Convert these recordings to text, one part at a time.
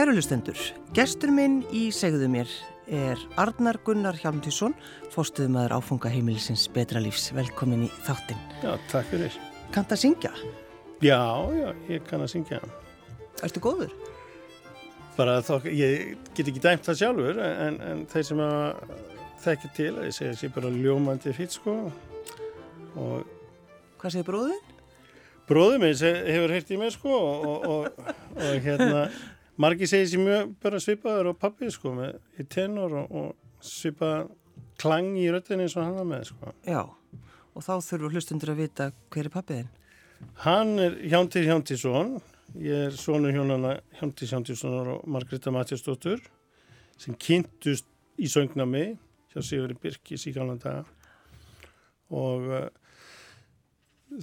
Kærulustendur, gestur minn í segðu mér er Arnar Gunnar Hjalmtísson, fóstuðumæður áfunga heimilisins Betra lífs. Velkomin í þáttinn. Já, takk fyrir. Kant að syngja? Já, já, ég kann að syngja. Erstu góður? Bara þá, ég get ekki dæmt það sjálfur, en, en þeir sem að þekkja til, ég segja sér bara ljómandi fýtt, sko. Og Hvað segir bróðin? Bróðin minn hefur heyrt í mig, sko, og, og, og hérna... Margi segir sér mjög bara svipaður á pappi sko með í tenor og, og svipa klang í röttinni eins og hann var með sko. Já, og þá þurfur hlustundur að vita hver er pappiðin? Hann er Hjántir Hjántísson, ég er svonu hjónana Hjántir Hjántíssonar og Margreta Matjastóttur sem kynntust í söngnami hjá Sigurði Birkis í galvan daga og uh,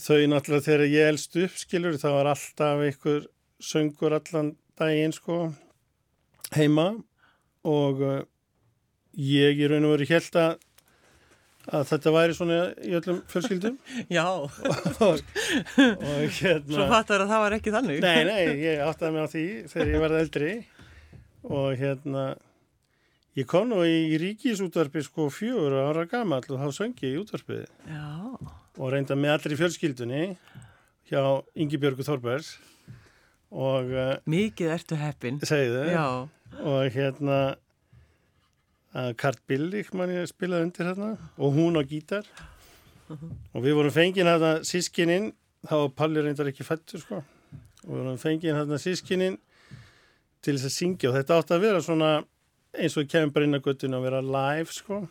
þau náttúrulega þegar ég elst upp skilur það var alltaf einhver söngur allan daginn sko heima og uh, ég í raun og veru held að að þetta væri svona í öllum fjölskyldum. Já. Og, og hérna Svo fattar að það var ekki þannig. Nei, nei, ég áttaði mig á því þegar ég var eldri. Og hérna ég kom nú í, ríkisútvarpi sko fjögur ára gammal og þá söngi ég í útvarpið. Já. og reynda með allir í fjölskyldunni hjá Ingi Björgu Þorbergs og uh, mikið ertu heppin. Segðu. Og hérna Kart Billig mann ég spilaði undir hérna. Og hún á gítar. Og við vorum fengið hérna sískininn þá var Palli reyndar ekki fættur sko. Og við vorum fengið hérna sískininn til þess að syngja. Og þetta átti að vera svona eins og kemur bara inn á göttinu að vera live sko.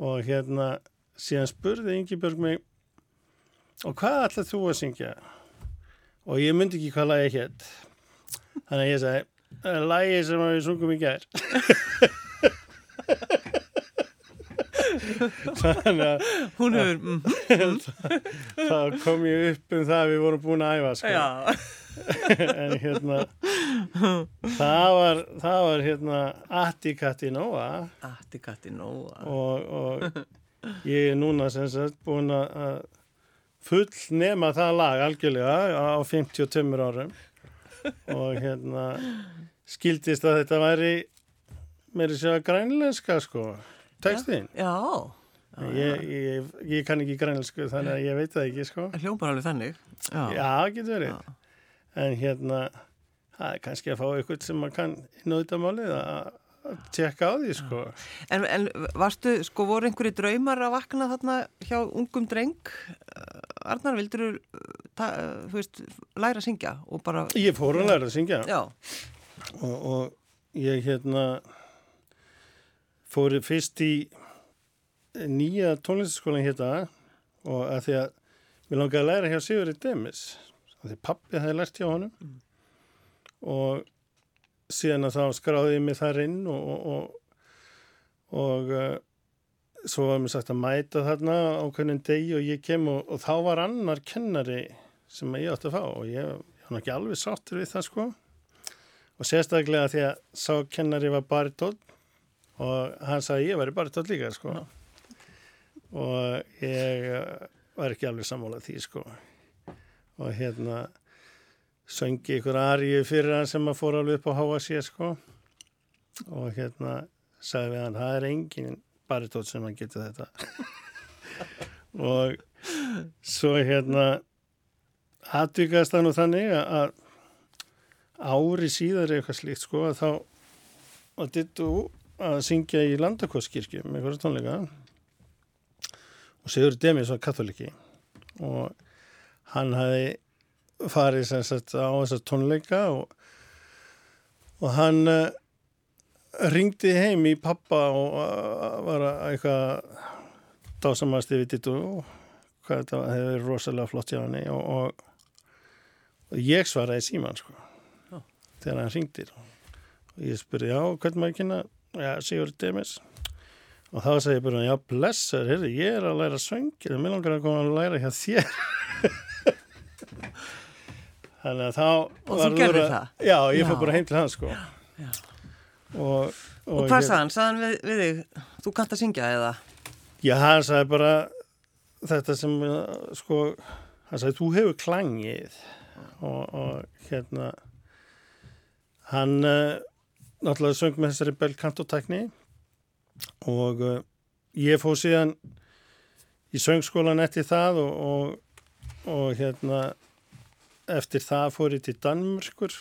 Og hérna síðan spurði Ingi Björg mig og hvað ætlað þú að syngja? Og ég myndi ekki hvað lagi hétt þannig að ég sagði er lagi sem við sungum í gær. Þannig að hún hefur mm, mm. þá kom ég upp um það að við vorum búin að æfa sko. en hérna það var það var hérna Attikatti Nóa. Attikatti Nóa. Og, og ég er núna sem sagt búin að full nema það lag algjörlega á 52 árum. Og hérna skildist að þetta væri meiri sér grænlenska sko. Textin já, já, ég, ég, ég kann ekki grænlensku þannig að ég veit það ekki sko. Hljómar alveg þannig. Já, já getur verið. Já. en hérna það er kannski að fá eitthvað sem maður kann inn á þetta málið að tjekka á því sko. En, en varstu, sko voru einhverju draumar að vakna þarna hjá ungum dreng Arnar, vildur þú veist, læra að syngja og bara Ég fór að læra að syngja. Og, og ég hérna fór fyrst í nýja tónlistaskólan hérna og að því að mér langaði að læra hjá Sigurði Demis því pappi hefði lært hjá honum. Mm. og síðan að þá skráði ég mig þar inn og, og, og uh, svo var mér sagt að mæta þarna á hvernig degi og ég kem og, og þá var annar kennari sem ég átti að fá og ég var ekki alveg sáttur við það sko. Og sérstaklega því að sá kennari var baritótt og hann sagði ég væri baritótt líka sko. No. og ég uh, var ekki alveg sammálað því sko. Og hérna söngi ykkur aðrið fyrir hann sem að fóra alveg upp á HSC sko. Og hérna sagði við hann, það er enginn baritótt sem hann getur þetta. Og svo hérna aðvíkast það nú þannig að ári síðar eitthvað slíkt sko að þá að dittu að syngja í landakosskirkju með hverja tónleika. Og Sigur Demis var katholiki og hann hafi farið sem sagt á þessar tónleika og, og hann eh, ringdi heim í pappa og uh, var eitthvað dásamast yfir dittu og hvað þetta verið rosalega flott hjá hann og, og, og ég svaraði síman sko oh. þegar hann ringdi og ég spurði já hvernig maður kynna já Sigur Demis og þá segi ég bara já blessar, heyrði ég er að læra söngið og mér langar að koma að læra hjá þér þannig að þá og þú gerði það? já, ég fór bara heim til hans sko. já, já. Og, og, og hvað sagði hann? sagði hann við, við þig, þú kannt að syngja eða? já, hann sagði bara þetta sem sko, hann sagði, þú hefur klangið og, og hérna hann uh, náttúrulega söng með þessari belkantotekni og uh, ég fóð síðan í söngskólan eftir það og, og, og hérna eftir það fór ég til Danmörkur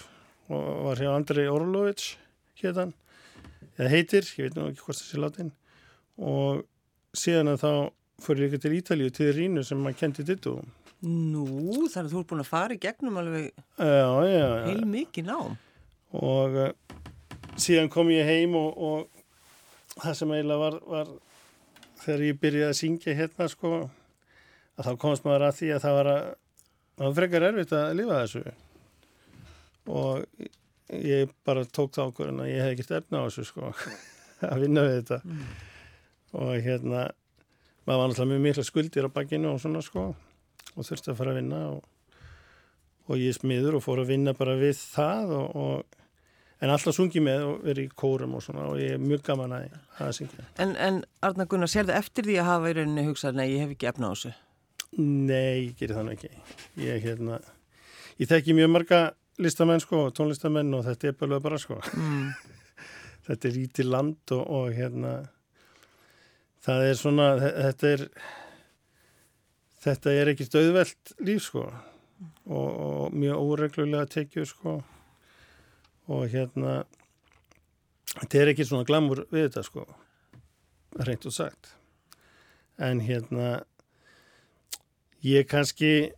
og var hjá Andrei Orlovits hérna, eða heitir, ég veit nú ekki hvort það sé látin. Og síðan að þá ég ekki til Ítalíu til Rínu sem maður kendi dittu. Nú, þannig að þú ert búin að fara í gegnum alveg heil mikið nám. og uh, síðan kom ég heim og, og það sem eiginlega var, var þegar ég byrjaði að syngja hérna sko að þá komst maður að því að það var að það var frekar erfitt að lifa þessu. Og ég bara tók þá okkur en ég hef ekkert efna á þessu sko að vinna við þetta Mm. og hérna maður var náttúrulega mjög mikla skuldir á bakkinu og svona sko og þurfti að fara að vinna og, og ég smiður og fór að vinna bara við það og, og en alltaf sungi með og verið í kórum og svona og ég er mjög gaman að, að syngja En, en Arna Gunnar, sér það eftir því að hafa í rauninni hugsað, nei, ég hef ekki efna á þessu. Nei, ég gerir þannig ekki ég hérna ég þekki mjög marga listamenn sko tónlistamenn og þetta er bara bara sko. Mm. þetta er lítið land og, og hérna það er svona þe- þetta er þetta er ekki stöðvelt líf sko. Og, og mjög óreglulega tekjur sko. Og hérna þetta er ekki svona glamur við þetta sko reynt og sagt en hérna ég kannski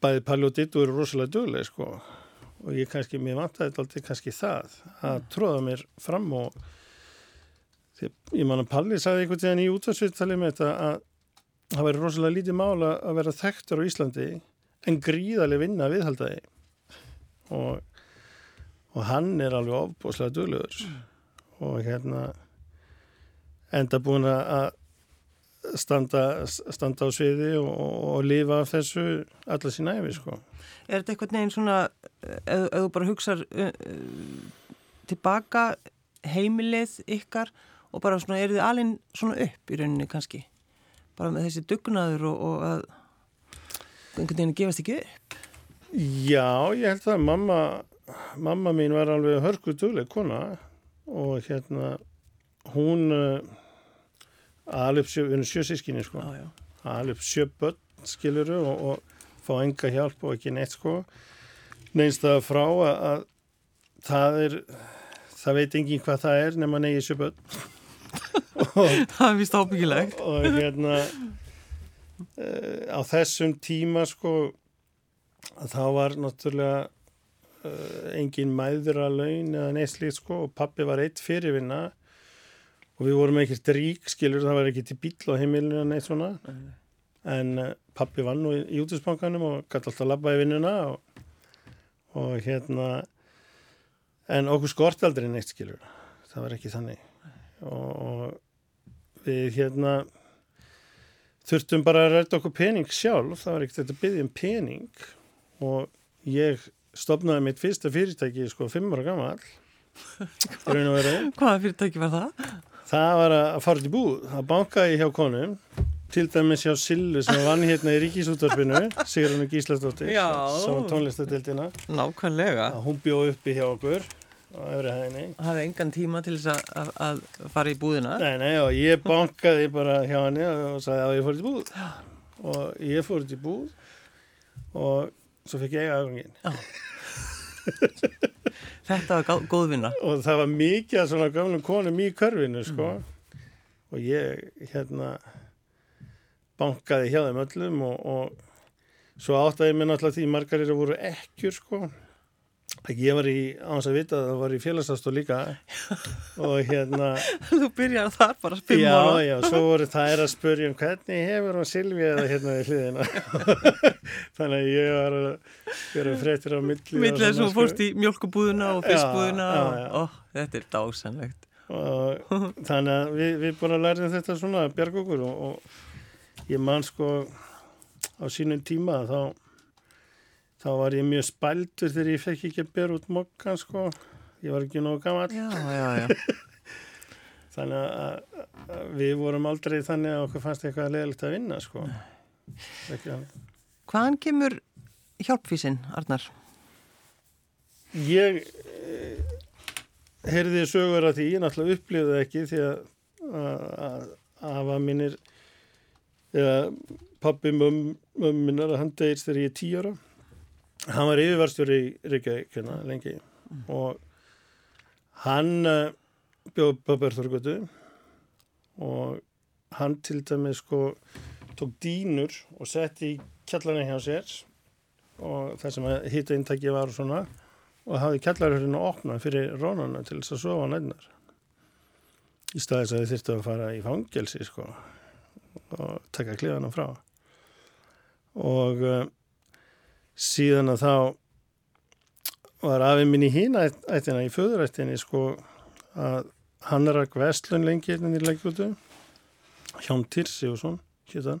bæði Palli og Dittu eru rosalega duglega sko. Og ég kannski, mér vantaði alltaf kannski það að tróða mér fram og því, ég man að Palli sagði einhvern tíðan í útvarsviðtali með þetta að það væri rosalega lítið mála að vera þekktur á Íslandi en gríðarlega vinna að viðhalda því. Og, og hann er alveg ofbúslega duglegur. Og hérna enda búin að standa, standa á sviði og, og, lifa af þessu alla sína æfi sko Er þetta eitthvað neginn svona, ef, ef þú bara hugsar uh, uh, tilbaka heimilið ykkar og bara svona, eru þið alveg svona upp í rauninni kannski? Bara með þessi dugnaður og, og að einhvern veginn gefast ekki upp? Já, ég held það mamma, mamma mín var alveg hörku dugleg kona og hérna hún uh, alveg sjö, við erum sjö sískinni sko. Alveg sjö börn skiluru og, og fá enga hjálp og ekki neitt sko. Neins það frá að, að það er það veit engin hvað það er nema negi sjö börn. Og, Það er vist ábyggilegt. og hérna uh, á þessum tíma sko þá var náttúrulega uh, engin mæður að laun eða neitt slíkt sko og pappi var eitt fyrirvinna og við vorum ekkert rík skilur það var ekki til bíl á heimilinu neitt svona. En uh, pappi vann nú í, í útisbankanum og gæti alltaf að labba í vinnuna og, og hérna en okkur skort aldrei neitt skilur það var ekki þannig. Og, og við hérna þurftum bara að ræta okkur pening sjálf. Það var ekkert þetta að byggja um pening. Og ég stopnaði mitt fyrsta fyrirtæki sko fimm ára gammal Hvaða fyrirtæki var það? Það var að fara til búð. Að bankaði hjá konum til dæmis hjá Sillu sem vann hérna í Ríkisútvarpinu Sigrun og Gíslastóttir sem var tónlistadildina Nákvæmlega. að hún bjóð uppi hjá okkur hæðinni. Hafði engan tíma til þess að, að, að fara í búðina? Nei, nei, og ég bankaði bara hjá henni og sagði að ég fór til búð. Og ég fór til búð og svo fekk ég aðgangin þetta var góð vinna. Og það var mikið af svona gamlum konum í körfinu sko. Og ég hérna bankaði hjá þeim öllum og, og svo áttaði mér náttúrulega því margar eru voru ekkjur sko. að ég var í, á hans að vita að það var í félagsastóð líka. Og hérna þú byrjar þar bara fimm já, ára. já, svo voru þær að spurja um hvernig hefur hún Silvía það hérna við hliðina? Þannig að ég var að vera fréttir á milli og millir þess svona, að þú fórst í mjölkubúðina og Já, fiskbúðina já, og, já. ó, þetta er dásanlegt og þannig að við, við bara lærðum þetta svona að bjarga okkur og, og ég man sko á sínum tíma þá þá var ég mjög spældur þegar ég fekk ekki að bera út mokkan sko. Ég var ekki nógu gammal já, já, já. Þannig að, að við vorum aldrei þannig að okkur fannst eitthvað leðilegt að vinna sko. Hvaðan kemur hjálpfísin, Arnar? ég eh, heyrði sögur að því, ég náttúrulega upplifði það ekki því að afa mínir eða pappi mömmu minnar að hann degist þegar ég er tíu ára hann var yfirvarstjóri í Reykjavík hérna lengi og hann uh, bjóð Böberþorgötu og hann til dæmi sko tók dýnur og setti í kjallarni hjá sér og það sem hýtta inntæki var og svona og hafði kjallarhörðinu opnað fyrir rónana til þess að sofa nætnar í staðis að þið þurftu að fara í fangelsi sko og taka klíðana frá. Og uh, síðan að þá var afið minn í hína ættina í föðurættinni sko að hann er að vestlun lengi hérna í leikvöldu Hjón Tirsi og svon héttan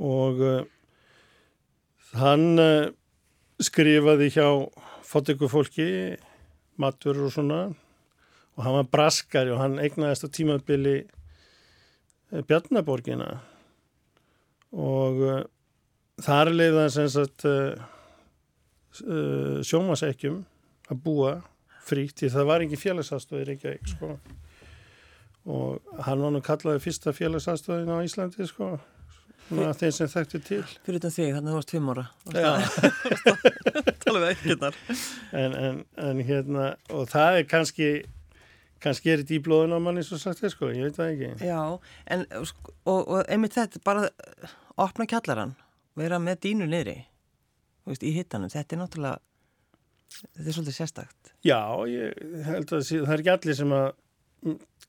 og uh, hann uh, skrifaði hjá fóttöku fólki matur og svona. Og hann var braskari og hann eignaðist á tímabili eh, Bjarnaborgina. Og þar leiði hann sem sagt uh, uh, sjómasekkjum að búa fríkt því það var ekki félagsaðstofir ekki ekki sko. Og hann var nú kallaði fyrsta félagsaðstofin á Íslandi sko þeim sem þekkti til. Fyrir þetta þig, þannig að þú varst fimm ára. Tala við ekki en, en, en hérna og það er kannski kannski er þetta í blóðun á manni svo sagt sko, ég veit það ekki. Já, en sko, og, og einmitt þetta bara opna kjallaran vera með dínu niðri. Veist, í hittanum, þetta er náttúrulega þetta er svolítið sérstakt. Já, ég held að það er ekki allir sem að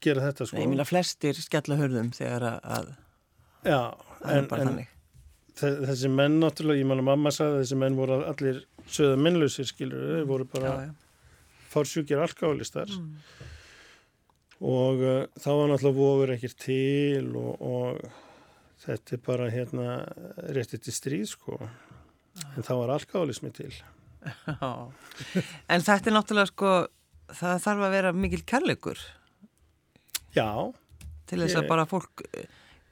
gera þetta sko. Nei, ég minna flestir skella hörðum þegar að Já, en, en þessi menn náttúrulega, ég manna mamma sagði að þessi menn voru allir söða minnlausir skilur, þau voru bara fórsjúkir alkálistar mm. Og uh, þá var náttúrulega vofur ekkert til og, og þetta er bara hérna réttið til stríð sko. En þá var alkálismi til. En þetta er náttúrulega sko það þarf að vera mikil kærleikur. Já. Til þess ég... að bara fólk uh,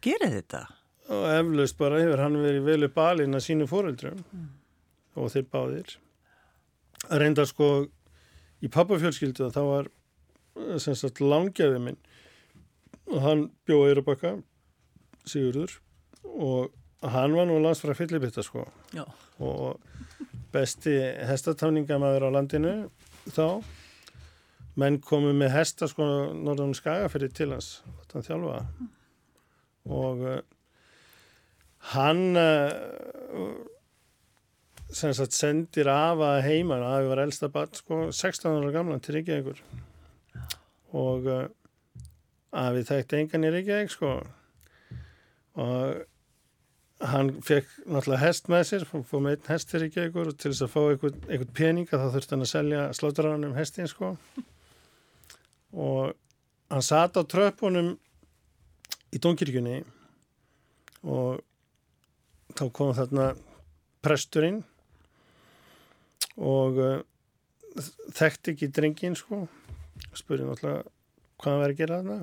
gerir þetta. Og eflaust bara hefur hann verið velu balinn að sínu fóreldrum mm. og þeir báðir. Að reynda sko í pappafjölskyldu þá var sem sagt langjaði minn og hann bjóði Eirabakka Sigurður og hann var nú landsfæra fyllibitta sko. Já. og besti hestatáningamæður á landinu þá. Menn komið með hesta sko norðan skagafyrir til hans að þjálfa. Og uh, hann uh, sem sagt sendir af að heima að við var elsta barn sko 16 ára gamlan til Reykjavíkur. Og uh, við þekkti engan í Reykjavík sko og hann fekk náttúrulega hest með sér fóð með einn hest til Reykjavík og til þess að fá einhvern, einhvern peninga þá þurfti hann að selja sláttarannum hestin sko. Og hann sat á tröpunum í Dónkirkjunni og þá kom þarna presturinn og uh, þekkti ekki drengin sko. Spurði náttúrulega hvað hann væri að gera þarna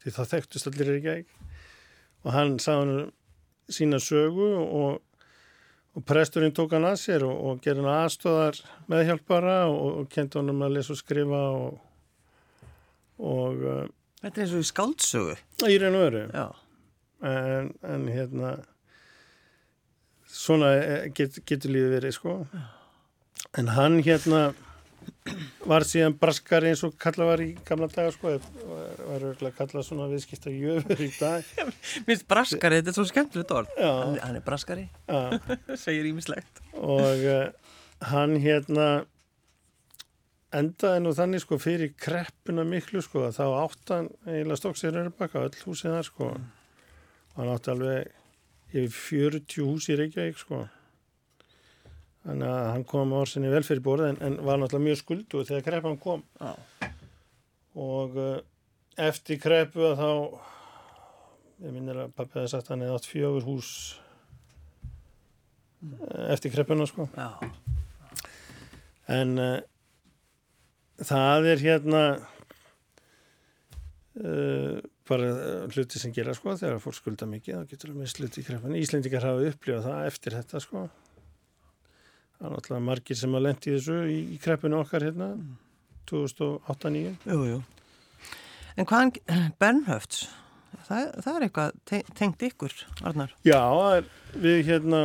því það þekktust allir ekki ekki og hann hann sína sögu og, og presturinn tók hann að sér og, og gerði hann aðstóðar meðhjálpara og, og kendi hann um að lesa og skrifa og uh, Þetta er eins og í skáldsögu. Í raun og veru. En, en hérna svona eh, get, getur lífið verið sko. Já. en hann hérna var síðan braskar eins og kalla var í gamla daga sko var örgulega kallað svona viðskipta jöfur í dag. Minnst braskari, þetta er svo skemmtilegt orð. Hann, hann er braskari. Segir ímislegt og uh, hann hérna endaði nú þannig sko fyrir kreppuna miklu sko þá áttan eiginlega stóksir eru baka öll húsið þar sko. Mm. hann átti alveg yfir 40 hús í Reykjavík sko þannig að hann kom orsinni vel fyrir borð en, en var náttúrulega mjög skuldu þegar kreppan kom ah. og uh, eftir kreppu að þá ég minnir að pappi hefði sagt hann hefði átt fjögur hús mm. eftir kreppuna sko ah. en uh, það er hérna uh, bara hluti sem gera sko þegar fólk skulda mikið þá getur það með sluti kreppan Íslendikar hafa upplifað það eftir þetta sko það er náttúrulega margir sem að lendi þessu í, í kreppinu okkar hérna 2008-2009 Jú, jú. En hvaðan Bernhöfts, það, það er eitthvað te tengt ykkur, Arnar. Já, er við hérna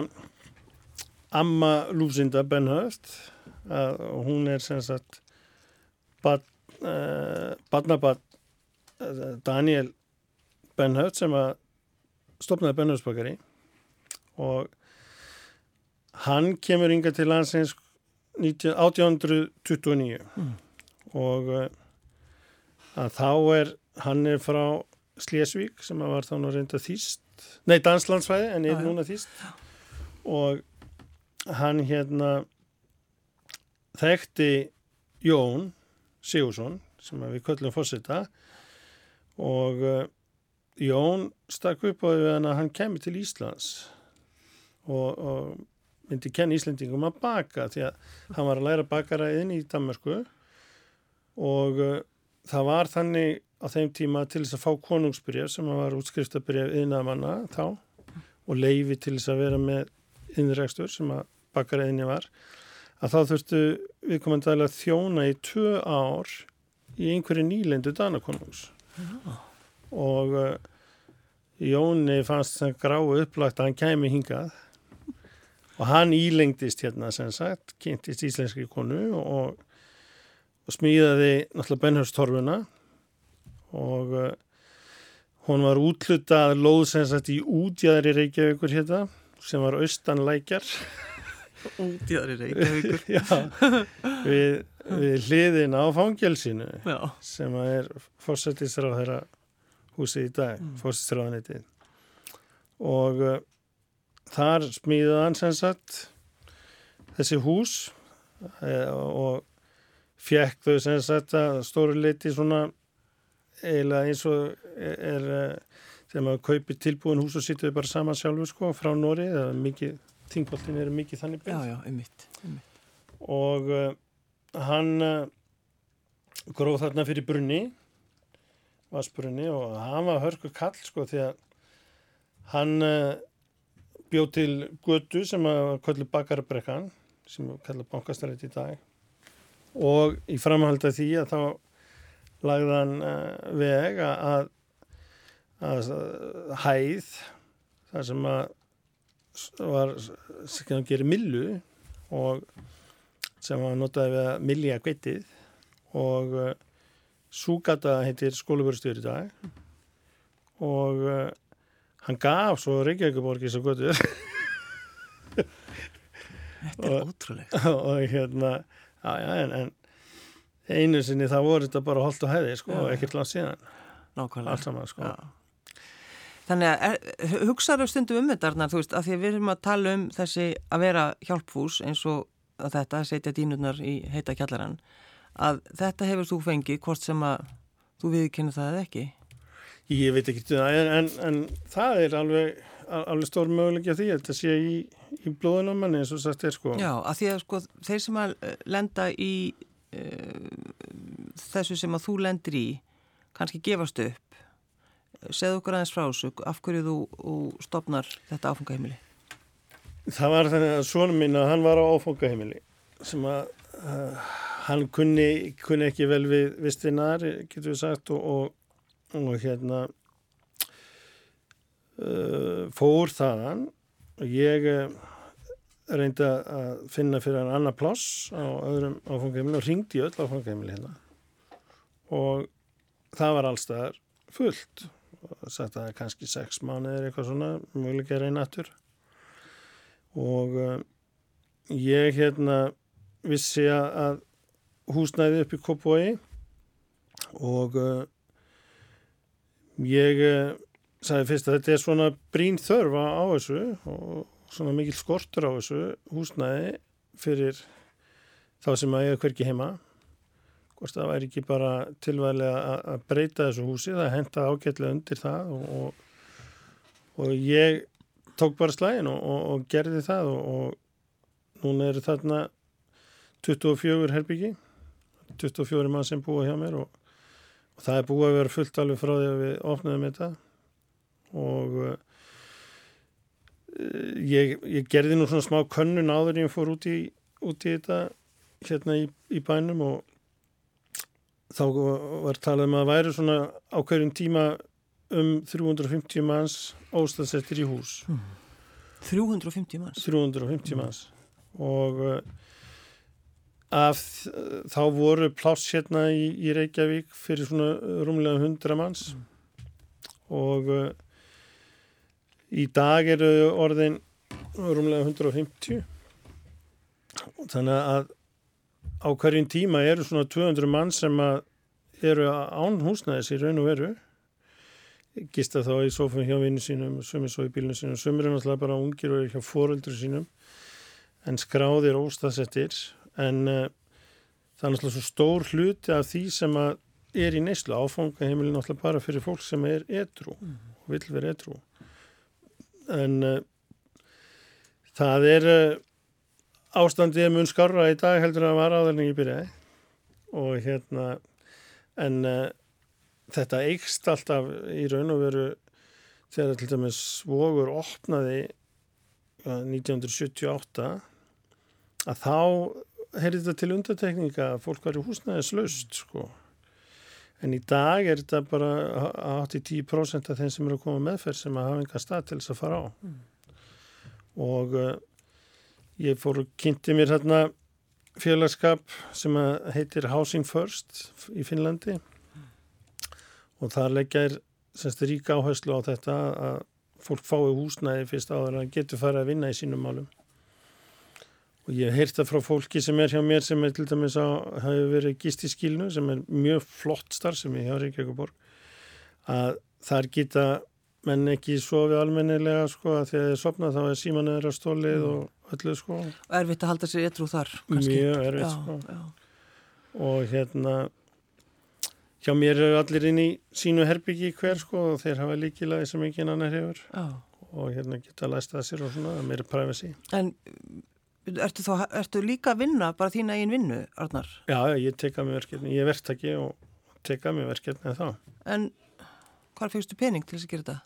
Amma Lúsinda Benhöft að hún er sem sagt bad, uh, badnabad uh, Daniel Benhöft sem að stopnaði Benhöftsbakari og hann kemur yngar til landsins 19 1829 Mm. og uh, að þá er hann er frá Slesvík sem var þá nú reynda þýst nei, Danslandsfæði en er núna þýst. Og hann hérna þekkti Jón Sigursson sem við köllum fórseta og uh, Jón stakk upp á því að hann kemur til Íslands. Og, og myndi kenna Íslendingum að baka því að hann var að læra bakara inn í Danmarku og uh, það var þannig á þeim tíma til þess að fá konungsbyrjaf sem var útskriftabyrjaf yðnamanna þá og leifi til þess að vera með innrækstur sem að bakara yðni var að þá þurftu við komum að þjóna í tvö ár í einhverju nýlendu Danakonungs. Og uh, Jóni fannst það gráu upplagt að hann kæmi hingað og hann ílengdist hérna sem sagt, kynntist íslenski konu og, og smíðaði náttúrulega Benhörstorfuna og uh, hún var útlutað lóð sem sagt í útjæðri Reykjavíkur hérna sem var austanlækjar Útjáðri Reykjavíkur. Já, við, við hliðin á fangelsinu Já. sem er fórsættisráð þeirra húsið í dag, mm. fórsættisráðanitið og uh, þar smíðaði hann sem sagt þessi hús uh, og fekk þau sem sagt að stóru leiti svona eiginlega eins og er, þegar maður kaupir tilbúin hús og sittur bara saman sjálfur sko frá Nóri, það er mikið þingboltin eru mikið þannig Já, byggð já, einmitt. einmitt. og uh, hann uh, gróð þarna fyrir brunni vassbrunni og hann var hörku kall sko því að hann uh, bjóð til götu sem að kallu bakarabrekkan sem að kallu bankastrætt í dag. Og í framhald af því að þá lagði hann uh, veg að, að, að hæð þar sem að var sem að gera millu og sem var notaði við að milja kveitið og uh, Súgata heitir skólabörstjóri í dag. Og uh, hann gaf svo Reykjavíkuborgi svo götur Þetta er Og- ótrúlegt. og hérna já, já, en, en einu sinni það voru þetta bara holt og hæði sko, Já, og ekkert langt síðan Nákvæmlega. allt saman sko. Já. Þannig að er, hugsaðu stundum um þetta, Arnar, þú veist, af því að við erum að tala um þessi að vera hjálpfús eins og að þetta, að setja dínurnar í heita kjallarann, að þetta hefur þú fengið, hvort sem að þú viðkynna það eða ekki. Ég veit ekki en, en, en það er alveg, alveg stór möguleiki að því að þetta sé í, í blóðunum manni eins og sagt er sko Já, af því að sko þeir sem að eh, lenda í uh, þessu sem að þú lendir í, kannski gefast upp, segðu okkur aðeins frá þessu, af hverju þú, þú stopnar þetta áfungaheimili? Það var þannig að svona minn að hann var á áfókaheimili sem að uh, hann kunni, kunni ekki vel við vistvinnar, getur við sagt og, og, og hérna uh, fór þaðan. Og ég uh, reyndi að finna fyrir hann annar pláss á öðrum áfókaheimili og ringdi öll áfókaheimili hérna. Og það var allstaðar fullt. Og sagt að það er kannski sex mánuðir eitthvað svona, mjögulega að reyna aftur. Og uh, ég hérna vissi að húsnæði upp í Kópói og uh, ég uh, sagði fyrst að þetta er svona brín þörfa á þessu og svona mikil skortur á þessu húsnæði fyrir þá sem að ég er hverki heima. Hvort það væri ekki bara tilvægilega að, breyta þessu húsi það henda ágætlega undir það og, og, og ég tók bara slægin og, og, gerði það og núna eru þarna 24 herbyggi 24 mann sem búa hjá mér og, og það er búið að vera fullt alveg frá því að við opnaðum þetta. Og uh, ég, ég gerði nú svona smá könnun áður en ég fór út í út í þetta hérna í, í bænum og þá var talað um að væri svona á hverjum tíma um 350 manns óstæðsettir í hús. 350 manns? 350 manns. Og uh, af, þá voru pláss hérna í, í Reykjavík fyrir svona rúmlega 100 manns. Og uh, í dag eru orðin rúmlega 150 þannig að á hverjum tíma eru svona 200 mann sem að eru án húsnæðis í raun og veru. Gista þá í sofum hjá vinnu sínum sumir svo í bílunum sínum, sumir er náttúrulega bara ungir og hjá fóröldur sínum en skráðir óstaðsettir en uh, það er náttúrulega svo stór hluti af því sem að er í neyslu. Áfangaheimilin náttúrulega bara fyrir fólk sem er edru mm. og vil vera edru en uh, það er uh, ástandið mun skarra í dag heldur að var áðurning í byrjaði. Og hérna en þetta eikst alltaf í raun og veru þegar til dæmis svogur opnaði 1978 að þá heyrði þetta til undatekninga að fólk var í húsnæðislaust sko. En í dag er þetta bara 8-10% af þeim sem eru að koma meðferð sem að hafa enga stað til þess að fara á. Mm. og uh, ég fór og kynnti mér hérna félagskap sem heitir Housing First í Finnlandi. Og það leggja er semst ríka áherslu á þetta að fólk fái húsnæði fyrst áður að getur fara að vinna í sínum málum og ég hef heyrt það frá fólki sem er hjá mér sem er til dæmis að hafi verið gist í skilnu sem er mjög flott starf sem ég hjá Reykjavíkuborg að þar geta menn ekki sofið almennilega sko að þegar þið sopna þá er símaneður að stólið mm. og öllu sko og erfitt að halda sér eitthvað þar kannski. mjög erfitt sko já. og hérna hjá mér eru allir inn í sínu herbyggi hver sko og þeir hafa líkilaði sem ekki annar hefur já. og hérna geta læst það sér og svona að mér er privacy En ertu, þá, ertu líka að vinna bara þína einn vinnu, Arnar? Já, ég teka mig verkefni, ég er verktaki og teka mig verkefni þá En hvað fegstu pening til þess að gera þetta?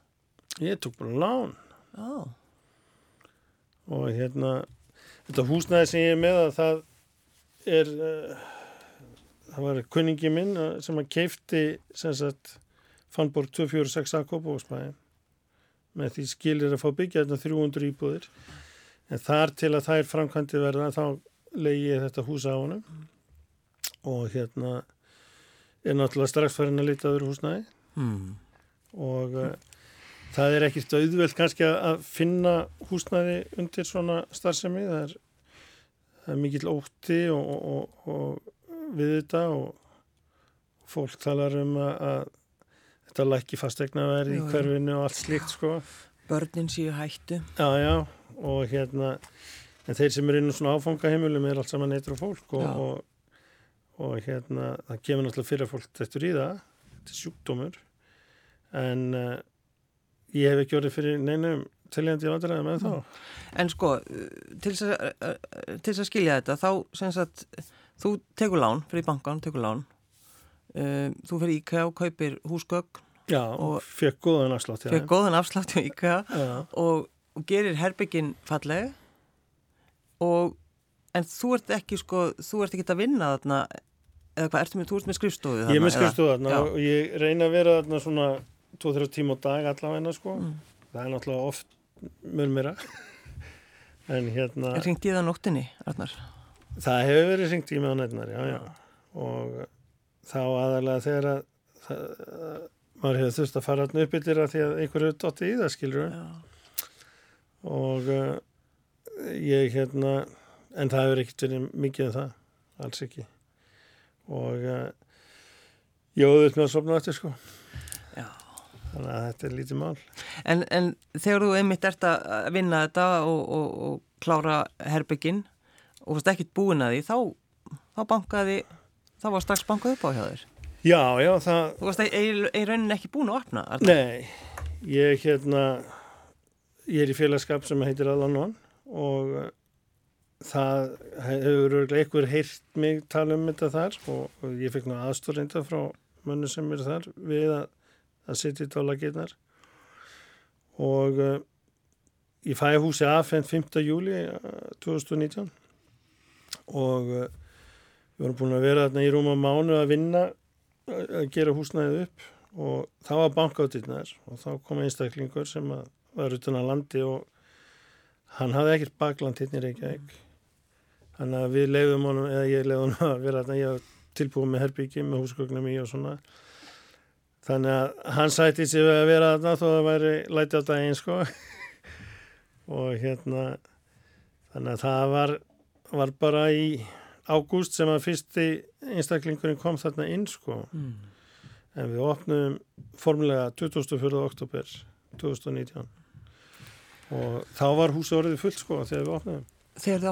Ég tók bara lán oh. og hérna þetta húsnæði sem ég er með að það er uh, það var kunningi minn sem að keifti sem sagt Fannborg 246 Akobósmæði með því skilir að fá byggja þetta 300 íbúðir en þar til að er framkvæmdi verða þá leiði ég þetta húsa á honum. Mm. og hérna er náttúrulega strax farin að lita öðru húsnæði. Mm. og uh, það er ekkert auðveld kannski að finna húsnæði undir svona starfsemi. Það er, það er mikill ótti og, og, og við þetta og fólk talar um að, að þetta lækki fastegna verði í hverfinu og allt slikt sko. Börnin séu hættu. Já, já, og hérna en þeir sem er inn á svona áfangaheimilum er allt saman eitthvað fólk og, og, og hérna það kemur náttúrulega fyrir fólk þetta í það þetta er sjúkdómur en uh, ég hef ekki orðið fyrir neinum teljandi vandræði með þá. En sko, til þess að, að skilja þetta, þá sem sagt, þú tekur lán, fyrir bankan, tekur lán, um, þú fyrir íkja og kaupir húsgögn. Já, og fekk góðan afslátt. Fekk góðan afslátt í íkja og, og gerir herbygginn falleg og, en þú ert ekki, sko, þú ert ekki að vinna þarna, eða hvað, ertu með, þú ert með skrifstofu þarna? Ég er með skrifstofu þarna og ég reyna að vera þarna svona 2-3 tíma á dag allavegna sko mm. það er náttúrulega oft mörmira en hérna Ringt í það nóttinni, Arnar? Það hefur verið ringt í mig á nættinar, já, já og þá aðalega þegar að það, maður hefur þurft að fara alltaf upp yfir að því að einhverju dotti í það, skilur og uh, ég hérna en það hefur ekkert verið mikið en um það, alls ekki. Og uh, ég auðvitað með að sopna þetta sko. Þannig að þetta er lítið mál. En, en þegar þú einmitt ert að vinna þetta og, og, og klára herbygginn og varst ekkit búin að því þá, þá bankaði þá var strax bankað upp á hjá þér. Já, já, það Þú varst í rauninni ekki búin að opna Arna. Nei, ég hérna ég er í félagskap sem heitir Alanón og það hefur eitthvað heyrt mig tala um þetta þar og, og ég fekk náða aðstór frá mönnu sem er þar við að að sitja í tólaginnar og uh, ég fæði húsi aðfenn 5. júli 2019 og uh, við vorum búin að vera þarna í rúma mánu að vinna að gera húsnæðið upp og það var bankáttirnar og þá kom einstaklingur sem að var utan að landi og hann hafði ekkert bakland hérna í Reykjavík. Þannig að við leiðum honum eða ég leiðum honum að vera þarna ég tilbúið með herbyggi með húsgögnum í og svona. Þannig að hann sætti við að vera þarna þó að það væri læti á daginn sko. Og hérna þannig að það var, var bara í ágúst sem að fyrsti einstaklingurinn kom þarna inn sko. Mm. en við opnum formulega 24. oktober 2019 og þá var húsi orðið fullt sko þegar við opnum Þegar þið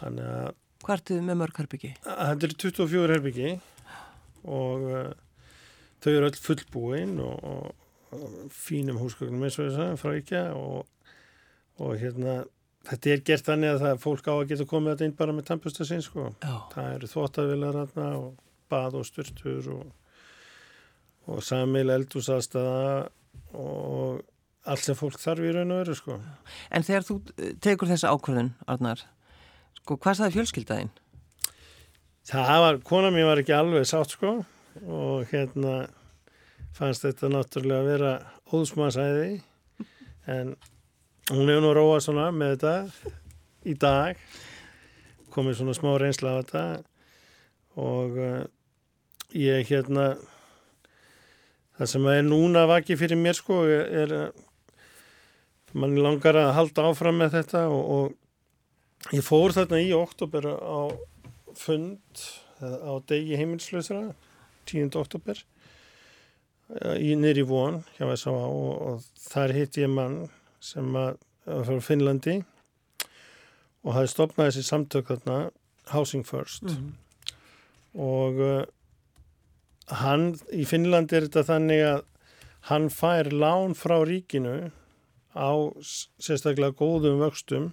þannig að Hvað ertu með mörg herbyggi? þetta eru 24 herbyggi og uh, þau eru öll fullbúin og, og, og fínum húsgögnum eins og þess að frá ekki og, og hérna þetta er gert þannig að það fólk á að geta komið þetta inn bara með tampusta sinn sko Já. það eru þvóttavilar hérna og bað og styrtur og, og samil eldúsastaða og allt sem fólk þarf í raun og veru sko En þegar þú eh, tekur þessa ákvörðun, Arnar, sko, hvað staði fjölskyldaðinn? Það var, kona mér var ekki alveg sátt sko og hérna fannst þetta náttúrulega að vera óðsmannsæði en hún hefur nú róað svona með þetta í dag komið svona smá reynsla á þetta og uh, ég hérna það sem er núna vakið fyrir mér sko er, er að mann langar að halda áfram með þetta og, og ég fór þarna í oktober á fund á degi heimilslausra 10. oktober í nýri von hjá S.A.A. Og, og þar hitt ég mann sem að, að frá Finnlandi og hafði stopnað þessi samtök þarna Housing First og uh, hann í Finnlandi er þetta þannig að hann fær lán frá ríkinu á sérstaklega góðum vöxtum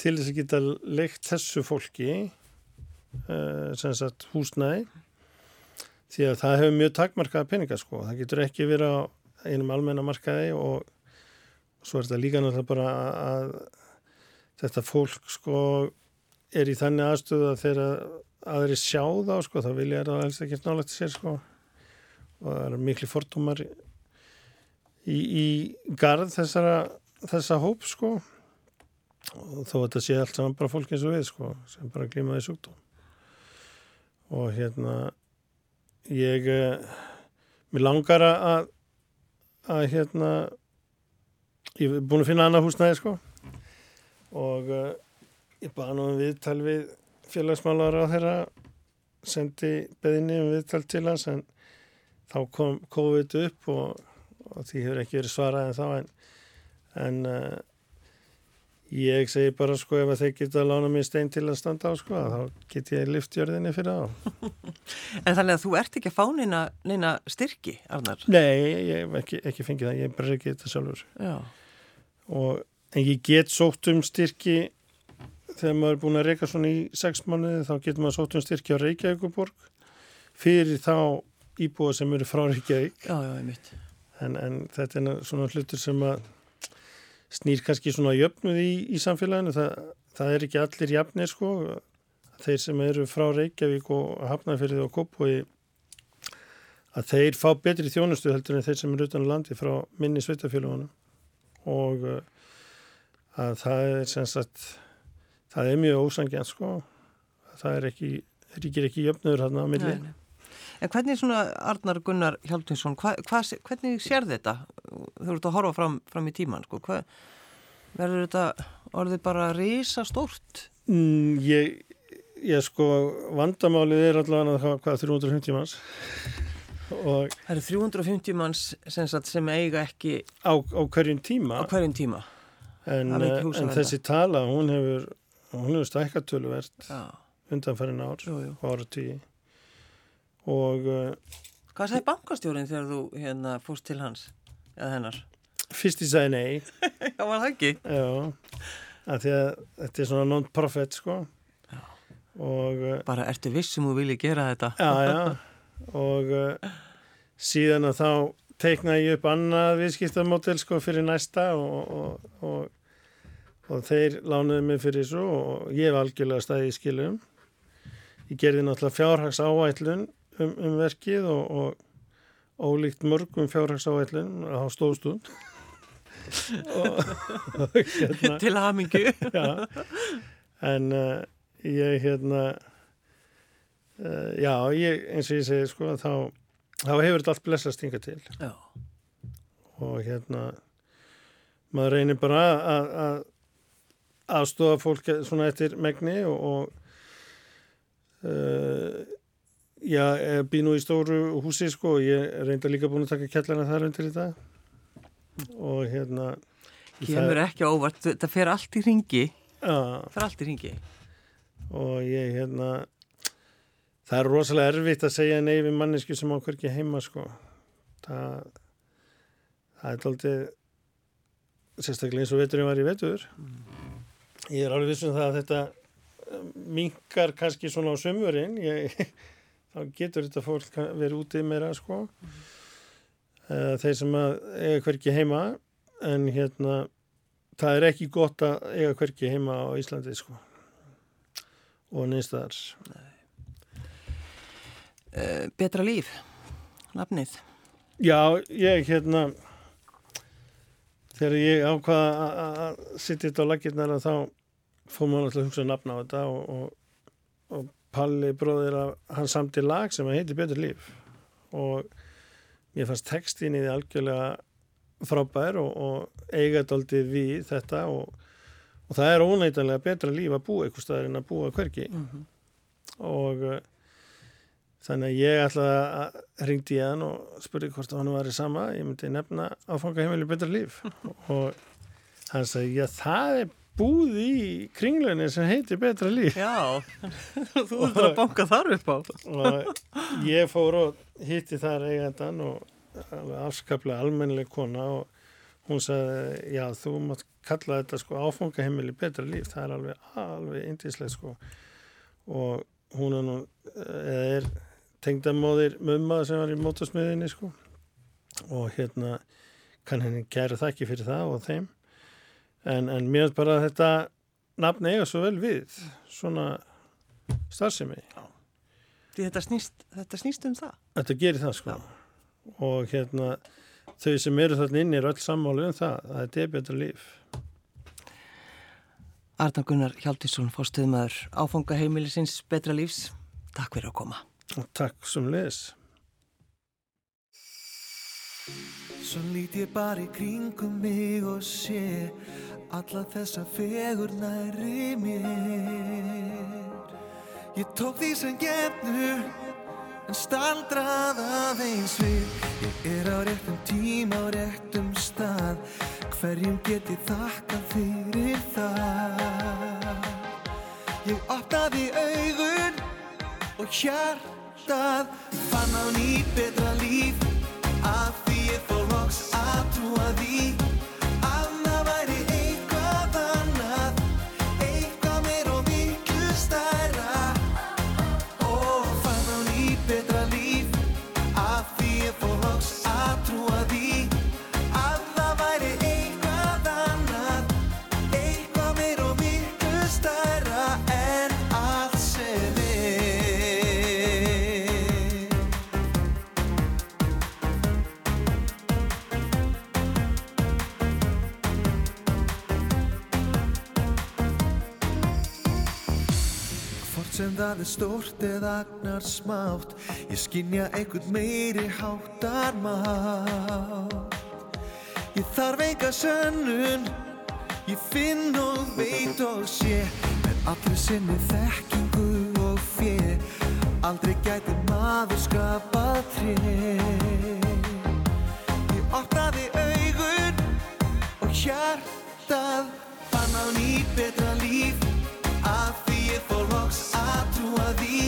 til þess að geta leikt þessu fólki uh, sem sagt húsnæði. Því að það hefur mjög takmarkaða peninga sko, það getur ekki verið á einum almennamarkaði og svo er þetta líka náttúrulega bara að þetta fólk sko er í þannig aðstöðu að þeirra aðri sjá þá sko, þá vilja það helst ekki nálægt sér sko. Og það eru miklu fordómar í, í garð þessara þessa hóp sko. Og þó að þetta sé allt saman bara fólk eins og við sko, sem bara glímaði sjúkdóm. Og hérna ég eh, mér langar að að hérna ég er búin að finna annað húsnæði sko. Og uh, ég baði nú um viðtal við félagsmálar á þeirra sendi beðinni um viðtal til hans en þá kom COVID upp og, og því hefur ekki verið svarað en þá en, en uh, ég segi bara sko ef þeir geta að lána mér stein til að standa á sko þá get ég liftjörðinni fyrir á En þannig að þú ert ekki að fá neina, neina styrki, Arnar? Nei, ég hef ekki, ekki fengið það, ég bara ekki þetta sjálfur Já. og en ég get sótt um styrki þegar maður er búin að reyka svona í sex mánuði þá getur maður sótt um styrki á Reykjavíkuborg fyrir þá íbúa sem eru frá Reykjavík Já, já, ég mitt. En, en þetta er svona hlutur sem að snýr kannski svona jöfnuð í, í samfélaginu. Það, það er ekki allir jafnir sko. Þeir sem eru frá Reykjavík og Hafnarfyrði og Kópói að þeir fá betri þjónustu heldur en þeir sem eru utan landi frá minni sveitafélagunum og uh, að það er sem sagt það er mjög ósangjant sko. Það er ekki, ríkir ekki jöfnuður hann á milli. Nei, nei. En hvernig svona Arnar Gunnar hva, hvernig sér þetta? Þú ert að horfa fram, fram í tíman, sko. Hva, verður þetta orðið bara risa stórt? Mm, ég, ég sko vandamálið er allavega hvað, hvað 350 manns og Það eru 350 manns sem, sagt, sem eiga ekki á, á hverjum tíma á hverjum tíma. en, eh, en þessi tala hún hefur, hún hefur stækkað töluvert Já, undanfærin ár og áratví og uh, Hvað sagði bankastjórin þegar þú hérna fórst til hans eða hennar? fyrst í sagði nei Já, var það ekki? já, að því að þetta er svona non-profit sko og uh, Bara ertu viss sem þú vilji gera þetta? já, já og uh, síðan að þá teikna ég upp annað viðskiptamódel sko fyrir næsta og, og, og, og þeir lánuðu mig fyrir þessu og ég hef algjörlega staðið í skilum ég gerði náttúrulega fjárhags áætlun um, um verkið og, og ólíkt mörgum fjárhags áætlun á stóðstund og, og hérna Til hamingu. já, en uh, ég hérna uh, já, ég, eins og ég segi sko, þá, þá hefur þetta allt blessast hinga til Já. og hérna maður reynir bara að aðstofa fólk svona eftir megni og, og uh, já, ég bý nú í stóru húsi sko og ég reynda líka búin að taka kjallarna þar undir þetta og hérna Kemur ekki á óvart, þetta fer allt í ringi, já, fer allt í ringi. og ég hérna það er rosalega erfitt að segja nei við mannesku sem á hverki heima sko. Það það er aldrei sérstaklega eins og veturinn var í vetur. Ég er alveg vissum það að þetta minkar kannski svona á sömurinn ég, þá getur þetta fólk verið úti meira sko mm. þeir sem að eiga hverki heima en hérna það er ekki gott að eiga hverki heima á Íslandi sko og neinstæðar Uh, betra líf, nafnið. Já, ég hérna þegar ég ákvaða að sitja þetta á lakirnar þá fór maður alltaf að hugsa nafna á þetta og, og Palli bróðir að hann samti lag sem að heiti Betur líf. Og mér fannst textin í því algjörlega frábær og, og eigat aldrei við þetta og, og það er óneitanlega betra líf að búa eitthvað staðar en að búa hverki Mm -hmm. og uh, þannig að ég að ringdi í hann og spurði hvort hann var í sama. Ég myndi nefna áfangaheimili betra líf. Og hann sagði já það er búð í kringlunni sem heitir betra líf. Já, þú ert að banka þar upp á. ég fór og hitti þar eigandan og afskaplega almennileg kona og hún sagði já þú mátt kalla þetta sko áfangaheimili betra líf. Það er alveg alveg indíslega sko. Og hún er nú eða er tengdamóðir mumma sem var í mótasmiðinni sko. Og hérna kann henni gæra þakki fyrir það og þeim en, en mér bara þetta nafn eiga svo vel við svona starfsemi Því þetta snýst, þetta snýst um það. þetta gerir það sko og hérna þau sem eru þarna inn er öll sammálu um það að þetta er betra líf Arnar Gunnar Hjaltísson, fórstuðmaður áfangaheimilisins betra lífs. Takk fyrir að koma. og takk sem leðis Svo lít ég bara í kringum mig og sé alla þessa fegur næri mér. Ég tók því sem gefnu en staldrað aðeins við. Ég er á réttum tíma á réttum stað, hverjum get ég þakkað fyrir það. Ég opnaði augun og hjartað fann á nýtt betra líf af því ég fór loks að trúa því það er stórt eða agnar smátt. Ég skinja einhvern meiri háttar mátt. Ég þarf enga sönnun. Ég finn og veit og sé. Með allir sinni þekkingu og fjö Aldrei gæti maður skapað tré. Ég opnaði augun og hjartað Fann á nýtt betra líf. Af því ég fór loks að trúa því